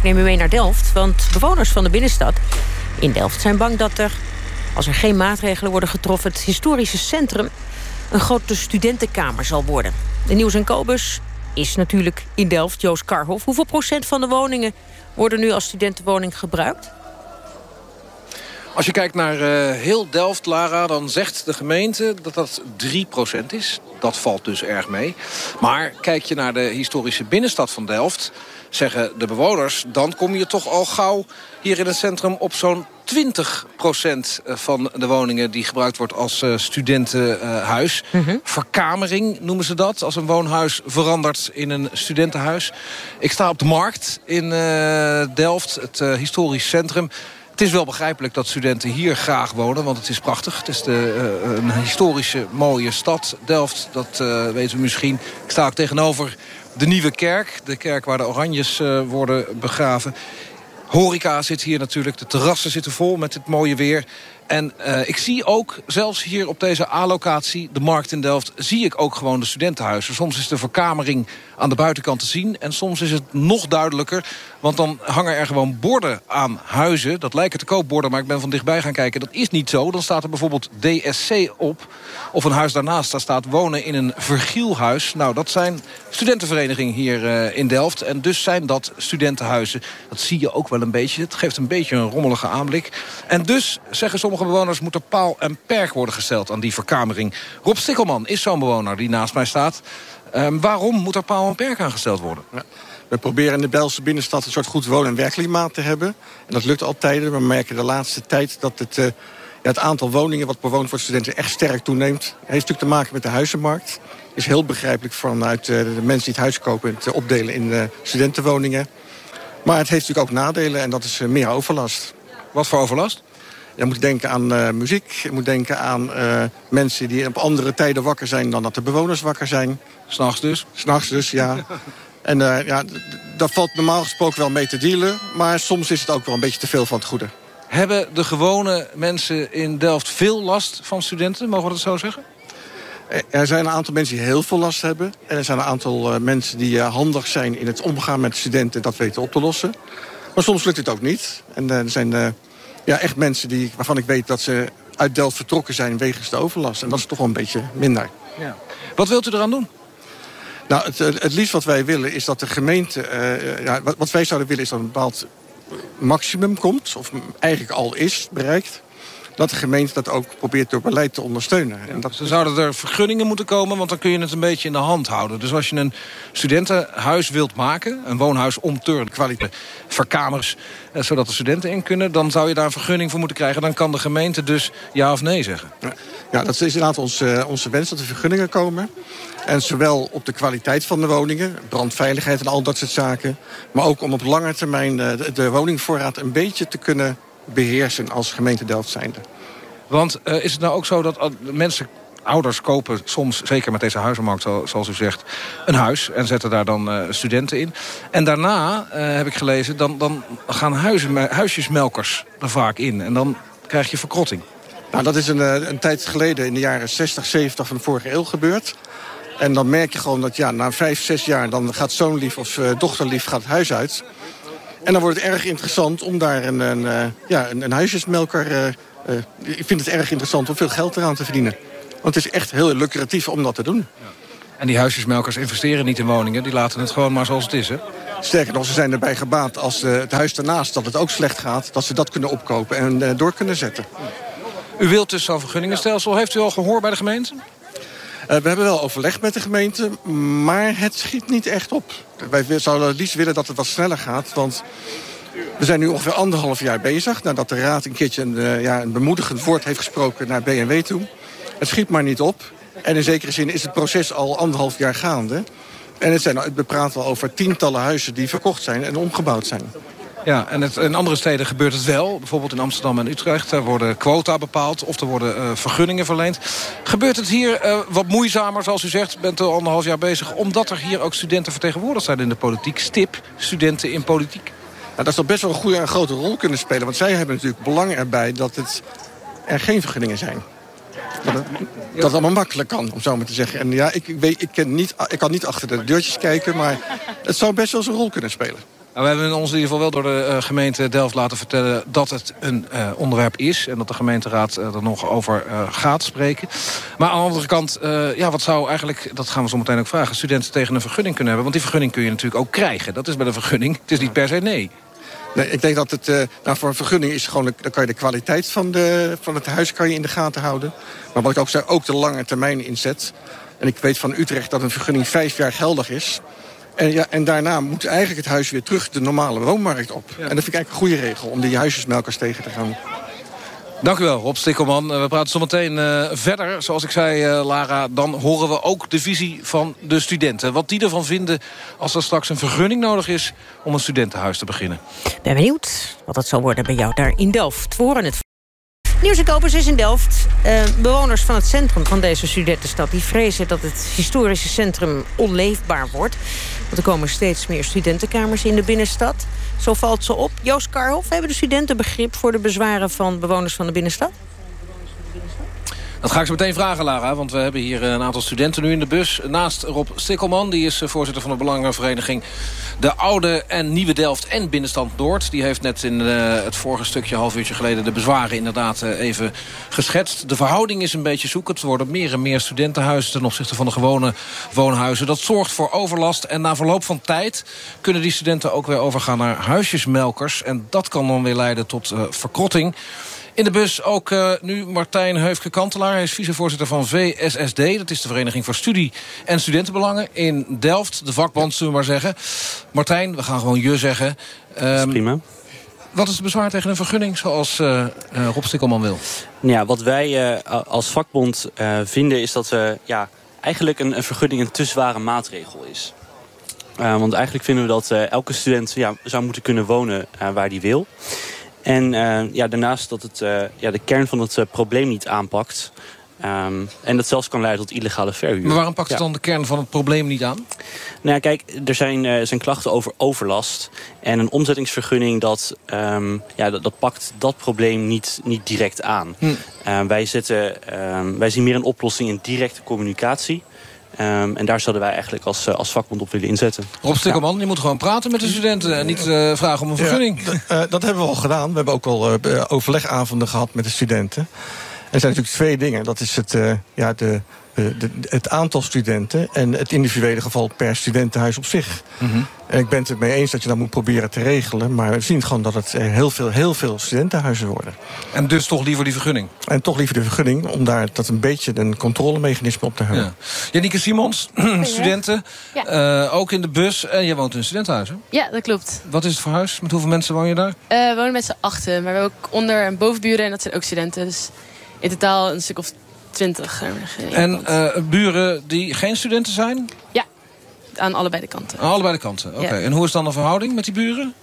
Ik neem u mee naar Delft, want bewoners van de binnenstad in Delft zijn bang dat er, als er geen maatregelen worden getroffen, het historische centrum een grote studentenkamer zal worden. De Nieuws en Kobus is natuurlijk in Delft, Joost Karhoff. Hoeveel procent van de woningen worden nu als studentenwoning gebruikt? Als je kijkt naar uh, heel Delft, Lara, dan zegt de gemeente dat dat 3% is. Dat valt dus erg mee. Maar kijk je naar de historische binnenstad van Delft... zeggen de bewoners, dan kom je toch al gauw hier in het centrum op zo'n 20% van de woningen die gebruikt wordt als uh, studentenhuis. Uh, Verkamering noemen ze dat, als een woonhuis verandert in een studentenhuis. Ik sta op de markt in uh, Delft, het historisch centrum. Het is wel begrijpelijk dat studenten hier graag wonen, want het is prachtig. Het is de, uh, een historische, mooie stad. Delft, dat weten we misschien. Ik sta ook tegenover de Nieuwe Kerk. De kerk waar de Oranjes uh, worden begraven. Horeca zit hier natuurlijk. De terrassen zitten vol met het mooie weer. En uh, ik zie ook, zelfs hier op deze A-locatie, de markt in Delft... zie ik ook gewoon de studentenhuizen. Soms is de verkamering aan de buitenkant te zien... en soms is het nog duidelijker, want dan hangen er gewoon borden aan huizen. Dat lijken te koopborden, maar ik ben van dichtbij gaan kijken. Dat is niet zo. Dan staat er bijvoorbeeld DSC op. Of een huis daarnaast, daar staat wonen in een vergielhuis. Nou, dat zijn studentenverenigingen hier uh, in Delft. En dus zijn dat studentenhuizen. Dat zie je ook wel een beetje. Het geeft een beetje een rommelige aanblik. En dus zeggen sommige bewoners moet er paal en perk worden gesteld aan die verkamering. Rob Stikkelman is zo'n bewoner die naast mij staat. Um, waarom moet er paal en perk aangesteld worden? Ja. We proberen in de Belse binnenstad een soort goed woon- en werkklimaat te hebben. En dat lukt altijd. We merken de laatste tijd dat het, uh, ja, het aantal woningen... wat bewoond wordt voor studenten echt sterk toeneemt. Het heeft natuurlijk te maken met de huizenmarkt. is heel begrijpelijk vanuit uh, de mensen die het huis kopen... te opdelen in uh, studentenwoningen. Maar het heeft natuurlijk ook nadelen en dat is meer overlast. Wat voor overlast? Je moet denken aan uh, muziek. Je moet denken aan uh, mensen die op andere tijden wakker zijn... dan dat de bewoners wakker zijn. S'nachts dus? S'nachts dus, ja. en uh, ja, daar valt normaal gesproken wel mee te dealen. Maar soms is het ook wel een beetje te veel van het goede. Hebben de gewone mensen in Delft veel last van studenten? Mogen we dat zo zeggen? Er zijn een aantal mensen die heel veel last hebben. En er zijn een aantal mensen die handig zijn in het omgaan met studenten... dat weten op te lossen. Maar soms lukt het ook niet. En er zijn ja, echt mensen die, waarvan ik weet dat ze uit Delft vertrokken zijn wegens de overlast. En dat is toch wel een beetje minder. Ja. Wat wilt u eraan doen? Nou, het, het liefst wat wij willen is dat de gemeente... Uh, ja, wat, wat wij zouden willen is dat een bepaald maximum komt... of eigenlijk al is bereikt dat de gemeente dat ook probeert door beleid te ondersteunen. Ja, en dat... Zouden er vergunningen moeten komen, want dan kun je het een beetje in de hand houden. Dus als je een studentenhuis wilt maken, een woonhuis om turn, kwaliteit, verkamers, eh, zodat de studenten in kunnen, dan zou je daar een vergunning voor moeten krijgen. Dan kan de gemeente dus ja of nee zeggen. Ja, ja dat is inderdaad onze, onze wens dat er vergunningen komen. En zowel op de kwaliteit van de woningen, brandveiligheid en al dat soort zaken. Maar ook om op lange termijn de, de woningvoorraad een beetje te kunnen beheersen als gemeente Delft zijnde. Want uh, is het nou ook zo dat mensen ouders kopen soms, zeker met deze huizenmarkt zoals u zegt... een huis en zetten daar dan uh, studenten in. En daarna, uh, heb ik gelezen, dan, dan gaan huizen, huisjesmelkers er vaak in. En dan krijg je verkrotting. Nou, dat is een, een tijd geleden, in de jaren 60, 70 van de vorige eeuw gebeurd. En dan merk je gewoon dat ja, na vijf, zes jaar... dan gaat zoonlief of uh, dochterlief gaat het huis uit... En dan wordt het erg interessant om daar een, een, uh, ja, een, een huisjesmelker... Uh, uh, ik vind het erg interessant om veel geld eraan te verdienen. Want het is echt heel lucratief om dat te doen. Ja. En die huisjesmelkers investeren niet in woningen. Die laten het gewoon maar zoals het is, hè? Sterker nog, ze zijn erbij gebaat als het huis daarnaast... dat het ook slecht gaat, dat ze dat kunnen opkopen en door kunnen zetten. U wilt dus zo'n vergunningenstelsel. Heeft u al gehoord bij de gemeente? Uh, we hebben wel overleg met de gemeente, maar het schiet niet echt op. Wij zouden het liefst willen dat het wat sneller gaat, want... We zijn nu ongeveer anderhalf jaar bezig... nadat de Raad een keertje een, uh, ja, een bemoedigend woord heeft gesproken naar BMW toe. Het schiet maar niet op. En in zekere zin is het proces al anderhalf jaar gaande. En het zijn, we praten al over tientallen huizen die verkocht zijn en omgebouwd zijn. Ja, en in andere steden gebeurt het wel. Bijvoorbeeld in Amsterdam en Utrecht. Er worden quota bepaald of er worden uh, vergunningen verleend. Gebeurt het hier uh, wat moeizamer, zoals u zegt? Bent er anderhalf jaar bezig. Omdat er hier ook studenten vertegenwoordigd zijn in de politiek. STIP, studenten in politiek. Nou, dat zou best wel een goede en grote rol kunnen spelen. Want zij hebben natuurlijk belang erbij dat het, er geen vergunningen zijn. Dat het, dat allemaal makkelijk kan, om zo maar te zeggen. En ja, ik, weet, ik, ken niet, ik kan niet achter de deurtjes kijken, maar het zou best wel zijn rol kunnen spelen. Nou, we hebben ons in ieder geval wel door de uh, gemeente Delft laten vertellen... dat het een uh, onderwerp is en dat de gemeenteraad uh, er nog over gaat spreken. Maar aan de andere kant, ja, wat zou eigenlijk... dat gaan we zo meteen ook vragen, studenten tegen een vergunning kunnen hebben? Want die vergunning kun je natuurlijk ook krijgen. Dat is bij de vergunning. Het is niet per se nee. Nee, ik denk dat het nou, voor een vergunning is gewoon... dan kan je de kwaliteit van, de, van het huis kan je in de gaten houden. Maar wat ik ook zei, ook de lange termijn inzet. En ik weet van Utrecht dat een vergunning vijf jaar geldig is... En, ja, en daarna moet eigenlijk het huis weer terug de normale woonmarkt op. En dat vind ik eigenlijk een goede regel om die huisjesmelkers tegen te gaan. Dank u wel, Rob Stikkelman. Eh, we praten zometeen uh, verder. Zoals ik zei, uh, Lara, dan horen we ook de visie van de studenten. Wat die ervan vinden als er straks een vergunning nodig is... om een studentenhuis te beginnen. Ben benieuwd wat dat zal worden bij jou daar in Delft. We horen het Nieuws en Kopers is in Delft. Uh, bewoners van het centrum van deze studentenstad... die vrezen dat het historische centrum onleefbaar wordt. Want er komen steeds meer studentenkamers in de binnenstad. Zo valt ze op. Joost Karhoff, hebben de studenten begrip... voor de bezwaren van bewoners van de binnenstad? Dat ga ik zo meteen vragen, Lara. Want we hebben hier een aantal studenten nu in de bus. Naast Rob Stikkelman, die is voorzitter van de Belangenvereniging... De Oude en Nieuwe Delft en Binnenstand Noord. Die heeft net in uh, het vorige stukje, half uurtje geleden... de bezwaren inderdaad even geschetst. De verhouding is een beetje zoekend. Er worden meer en meer studentenhuizen ten opzichte van de gewone woonhuizen. Dat zorgt voor overlast. En na verloop van tijd kunnen die studenten ook weer overgaan naar huisjesmelkers. En dat kan dan weer leiden tot verkrotting. In de bus ook uh, nu Martijn Heufke-Kantelaar. Hij is vicevoorzitter van VSSD. Dat is de Vereniging voor Studie- en Studentenbelangen in Delft. De vakbond, zullen we maar zeggen. Martijn, we gaan gewoon je zeggen. Um, prima. Wat is het bezwaar tegen een vergunning zoals uh, uh, Rob Stikkelman wil? Ja, wat wij als vakbond vinden is dat we ja, eigenlijk een, een, vergunning een te zware maatregel is. want eigenlijk vinden we dat elke student ja, zou moeten kunnen wonen waar hij wil. En uh, ja, daarnaast dat het uh, ja, de kern van het uh, probleem niet aanpakt. Um, en dat zelfs kan leiden tot illegale verhuur. Maar waarom pakt het ja. dan de kern van het probleem niet aan? Nou ja, kijk, er zijn, zijn klachten over overlast. En een omzettingsvergunning, dat, um, ja, dat, dat, pakt dat probleem niet, niet direct aan. Hm. wij, zetten, wij zien meer een oplossing in directe communicatie. Um, en daar zouden wij eigenlijk als, uh, als vakbond op willen inzetten. Rob Stikkelman, ja. je moet gewoon praten met de studenten... en niet uh, vragen om een vergunning. Ja, uh, dat hebben we al gedaan. We hebben ook al overlegavonden gehad met de studenten. Er zijn natuurlijk twee dingen. Dat is het, ja, de, de, de, het aantal studenten en het individuele geval per studentenhuis op zich. Mm -hmm. En ik ben het mee eens dat je dat moet proberen te regelen. Maar we zien gewoon dat het heel veel, heel veel studentenhuizen worden. En dus toch liever die vergunning? En toch liever de vergunning, om daar dat een beetje een controlemechanisme op te hebben. Ja. Janieke Simons, studenten, ja. uh, ook in de bus. En je woont in een studentenhuis, hè? Ja, dat klopt. Wat is het voor huis? Met hoeveel mensen woon je daar? Uh, we wonen met z'n achten, maar we hebben ook onder- en bovenburen. En dat zijn ook studenten. Dus in totaal een stuk of twintig. En uh, buren die geen studenten zijn? Ja, aan allebei de kanten. Aan allebei de kanten, oké. Okay. Ja. En hoe is dan de verhouding met die buren?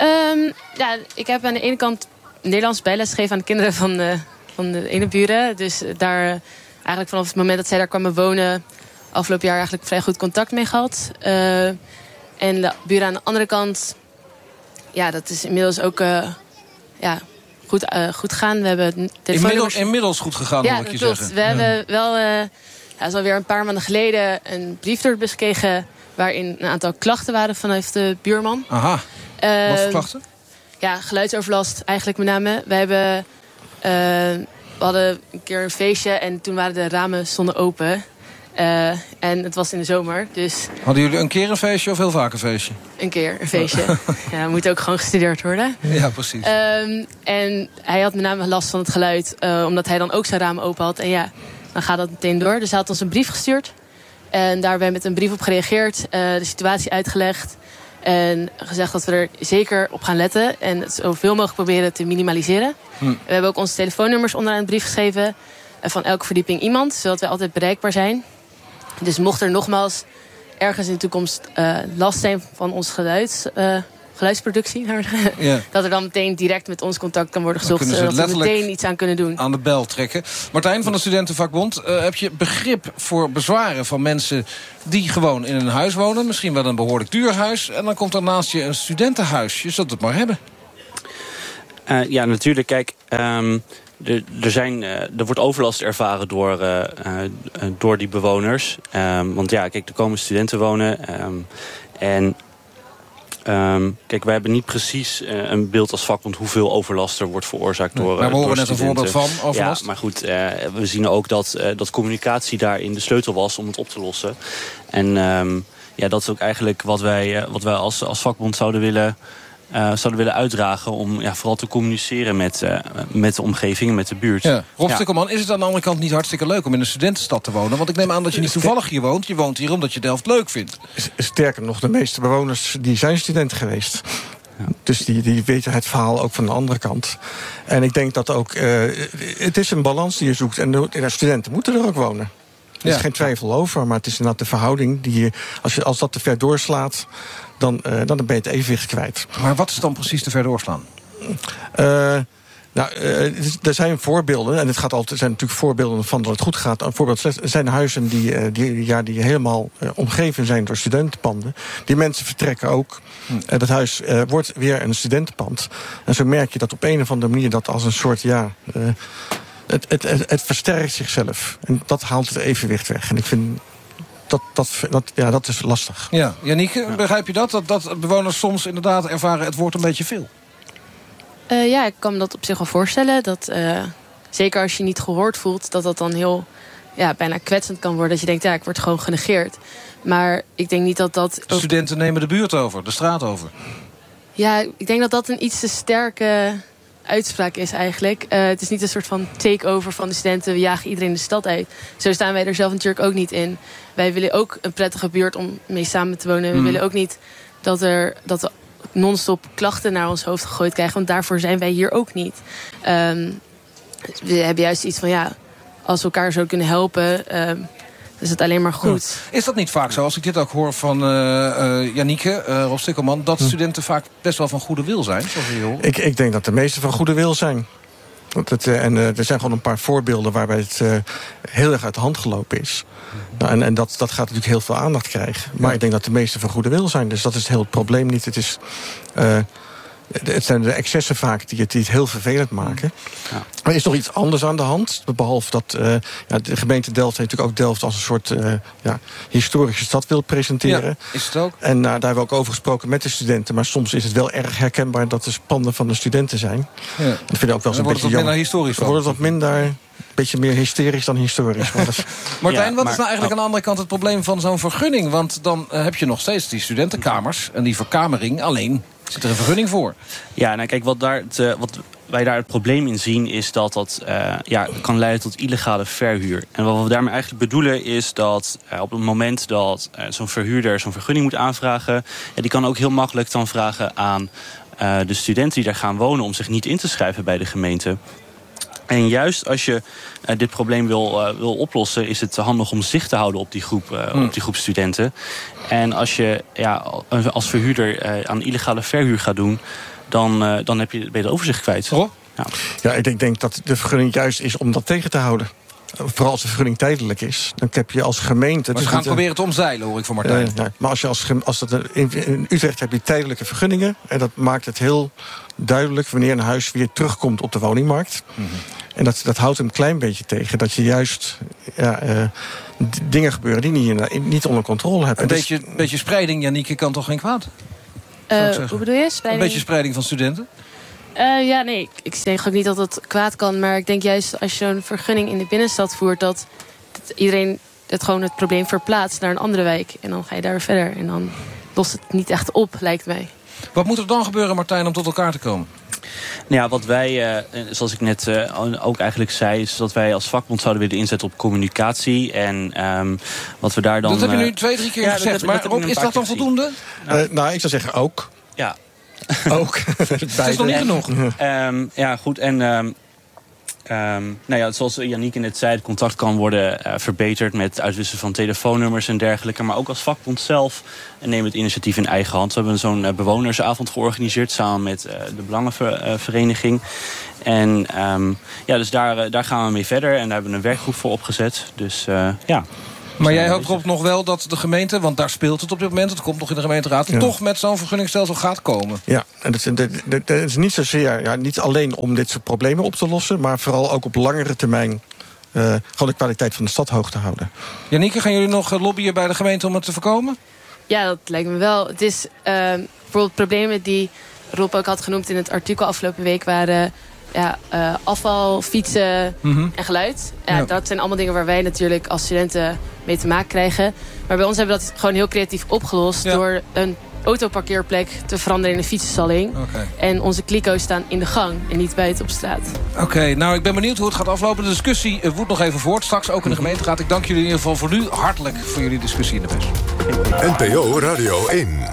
Um, ja, ik heb aan de ene kant Nederlands bijles gegeven aan de kinderen van de, van de ene buren. Dus daar eigenlijk vanaf het moment dat zij daar kwamen wonen... afgelopen jaar eigenlijk vrij goed contact mee gehad. Uh, en de buren aan de andere kant... ja, dat is inmiddels ook... Uh, ja, goed, uh, goed gaan. We hebben inmiddels, inmiddels goed gegaan, ja, moet je klopt. zeggen. We ja. hebben wel, uh, ja, is alweer een paar maanden geleden... een brief gekregen... waarin een aantal klachten waren vanuit de buurman. Aha. Wat voor klachten? Ja, geluidsoverlast eigenlijk met name. We hebben... we hadden een keer een feestje en toen waren de ramen stonden open... Uh, en het was in de zomer, dus... Hadden jullie een keer een feestje of heel vaak een feestje? Een keer een feestje. ja, moet ook gewoon gestudeerd worden. Ja, precies. Um, en hij had met name last van het geluid, uh, omdat hij dan ook zijn raam open had. En ja, dan gaat dat meteen door. Dus hij had ons een brief gestuurd. En daar hebben we met een brief op gereageerd, uh, de situatie uitgelegd. En gezegd dat we er zeker op gaan letten. En het zoveel mogelijk proberen te minimaliseren. Hm. We hebben ook onze telefoonnummers onderaan de brief geschreven. Van elke verdieping iemand, zodat wij altijd bereikbaar zijn. Dus mocht er nogmaals ergens in de toekomst uh, last zijn van ons geluid, uh, geluidsproductie... Ja. dat er dan meteen direct met ons contact kan worden gezocht... zodat we meteen iets aan kunnen doen. aan de bel trekken. Martijn van de Studentenvakbond, uh, heb je begrip voor bezwaren van mensen... die gewoon in een huis wonen, misschien wel een behoorlijk duur huis... en dan komt er naast je een studentenhuis. Je zult het maar hebben. Uh, ja, natuurlijk. Kijk... Um er, er, zijn, er wordt overlast ervaren door, uh, uh, door die bewoners. Um, want ja, kijk, er komen studenten wonen. Um, en Ehm, kijk, wij hebben niet precies uh, een beeld als vakbond... hoeveel overlast er wordt veroorzaakt door Maar we horen net een voorbeeld van overlast. Ja, maar goed, we zien ook dat, dat communicatie daarin de sleutel was om het op te lossen. En ja, dat is ook eigenlijk wat wij, wat wij als, als vakbond zouden willen uh, zouden willen uitdragen om ja, vooral te communiceren met, uh, met de omgeving, met de buurt. Ja. Rob ja. is het aan de andere kant niet hartstikke leuk om in een studentenstad te wonen? Want ik neem aan dat je niet toevallig hier woont. Je woont hier omdat je Delft leuk vindt. Sterker nog, de meeste bewoners die zijn studenten geweest. Ja. Dus die, die weten het verhaal ook van de andere kant. En ik denk dat ook... Uh, het is een balans die je zoekt. En de, de studenten moeten er ook wonen. Er is geen twijfel over, maar het is inderdaad de verhouding... die je, als, je, als dat te ver doorslaat, dan, uh, dan ben je het evenwicht kwijt. Maar wat is dan precies te ver doorslaan? Uh, nou, uh, er zijn voorbeelden, en het gaat altijd, er zijn natuurlijk voorbeelden van dat het goed gaat. Een voorbeeld er zijn huizen die, die, ja, die helemaal omgeven zijn door studentenpanden. Die mensen vertrekken ook. Hm. dat huis wordt weer een studentenpand. En zo merk je dat op een of andere manier dat als een soort ja, het, het, het, het, versterkt zichzelf. En dat haalt het evenwicht weg. En ik vind dat, dat, dat, ja, dat is lastig. Ja, Janieke, begrijp je dat? dat? Dat bewoners soms inderdaad ervaren het wordt een beetje veel? Uh, ja, ik kan me dat op zich wel voorstellen. Dat, uh, zeker als je niet gehoord voelt, dat dat dan heel ja, bijna kwetsend kan worden. Dat je denkt, ja, ik word gewoon genegeerd. Maar ik denk niet dat dat... Studenten nemen de buurt over, de straat over. Ja, ik denk dat dat een iets te sterke uitspraak is eigenlijk. Uh, het is niet een soort van takeover van de studenten. We jagen iedereen de stad uit. Zo staan wij er zelf natuurlijk ook niet in. Wij willen ook een prettige buurt om mee samen te wonen. We mm. willen ook niet dat, er, dat we non-stop klachten naar ons hoofd gegooid krijgen. Want daarvoor zijn wij hier ook niet. Um, we hebben juist iets van, ja, als we elkaar zo kunnen helpen... Um, is het alleen maar goed. Is dat niet vaak zo, als ik dit ook hoor van uh, uh, Janieke, uh, Rob Stikkelman... dat hm. studenten vaak best wel van goede wil zijn, zoals je hoort? Ik, ik denk dat de meeste van goede wil zijn. Het, en er zijn gewoon een paar voorbeelden waarbij het heel erg uit de hand gelopen is. Nou, en en dat, dat gaat natuurlijk heel veel aandacht krijgen. Maar ik denk dat de meeste van goede wil zijn. Dus dat is heel het probleem niet. Het is... Het zijn de excessen vaak die het, die het heel vervelend maken. Ja. Er is nog iets anders aan de hand. Behalve dat uh, ja, de gemeente Delft heeft natuurlijk ook Delft als een soort uh, ja, historische stad wil presenteren. Ja, is het ook? En uh, daar hebben we ook over gesproken met de studenten. Maar soms is het wel erg herkenbaar dat de panden van de studenten zijn. Ja. Dat vind ik ook wel eens een beetje jammer. historisch Dan wordt het wat minder beetje meer hysterisch dan historisch. Martijn, wat is nou eigenlijk aan de andere kant het probleem van zo'n vergunning? Want dan heb je nog steeds die studentenkamers en die verkamering. Alleen Zit er een vergunning voor? Ja, nou kijk, wat, daar het, wat wij daar het probleem in zien... is dat dat uh, ja, kan leiden tot illegale verhuur. En wat we daarmee eigenlijk bedoelen is dat uh, op het moment dat zo'n verhuurder zo'n vergunning moet aanvragen... Ja, die kan ook heel makkelijk dan vragen aan de studenten die daar gaan wonen... om zich niet in te schrijven bij de gemeente. En juist als je uh, dit probleem wil, uh, wil oplossen... is het handig om zicht te houden op die groep, uh, mm. op die groep studenten. En als je ja, als verhuurder aan illegale verhuur gaat doen... dan, dan heb je, ben je het overzicht kwijt. Oh? Ja. ja, ik denk dat de vergunning juist is om dat tegen te houden vooral als de vergunning tijdelijk is, dan heb je als gemeente... Maar ze gaan proberen te omzeilen, hoor ik van Martijn. Uh, maar als je als, als dat, in, Utrecht heb je tijdelijke vergunningen... en dat maakt het heel duidelijk wanneer een huis weer terugkomt op de woningmarkt. Mm -hmm. En dat, dat houdt een klein beetje tegen. Dat je juist ja, uh, dingen gebeuren die niet, niet onder controle hebt. Een beetje, dus, beetje spreiding, Janieke, kan toch geen kwaad? Uh, hoe bedoel je? Spreiding? Een beetje spreiding van studenten? Uh, ja, nee, ik denk ook niet dat het kwaad kan. Maar ik denk juist als je zo'n vergunning in de binnenstad voert... Dat, dat, iedereen het gewoon het probleem verplaatst naar een andere wijk. En dan ga je daar verder. En dan lost het niet echt op, lijkt mij. Wat moet er dan gebeuren, Martijn, om tot elkaar te komen? Nou ja, wat wij, uh, zoals ik net uh, ook eigenlijk zei... is dat wij als vakbond zouden willen inzetten op communicatie. En um, wat we daar dan... Dat heb je nu twee, drie keer ja, gezegd. Dat, maar Rob, is dat dan voldoende? Nou, nou, ik zou zeggen ook. Ja. ook. het is nog niet genoeg. Um, ja, goed. En... Um, Um, nou ja, zoals Janieke net zei, het contact kan worden uh, verbeterd met uitwisselen van telefoonnummers en dergelijke. Maar ook als vakbond zelf nemen we het initiatief in eigen hand. We hebben zo'n uh, bewonersavond georganiseerd samen met de Belangenvereniging. En um, ja, dus daar, daar gaan we mee verder en daar hebben we een werkgroep voor opgezet. Dus ja. Maar jij hoopt erop nog wel dat de gemeente, want daar speelt het op dit moment... het komt nog in de gemeenteraad, toch met zo'n vergunningsstelsel gaat komen. Ja, en dat is, is niet zozeer, ja, niet alleen om dit soort problemen op te lossen... maar vooral ook op langere termijn uh, gewoon de kwaliteit van de stad hoog te houden. Janieke, gaan jullie nog eh, lobbyen bij de gemeente om het te voorkomen? Ja, dat lijkt me wel. Het is ehm, bijvoorbeeld problemen die Rob ook had genoemd in het artikel afgelopen week... waren ja, uh, afval, fietsen Mhm. en geluid. Ja, Ja. Dat zijn allemaal dingen waar wij natuurlijk als studenten mee te maken krijgen. Maar bij ons hebben we dat gewoon heel creatief opgelost... Ja. door een autoparkeerplek te veranderen in een fietsenstalling. Oké. En onze kliko's staan in de gang en niet buiten op straat. Oké, nou ik ben benieuwd hoe het gaat aflopen. De discussie eh, woedt nog even voort. Straks ook in de gemeenteraad. Ik dank jullie in ieder geval voor nu hartelijk voor jullie discussie in de bus. NPO Radio 1.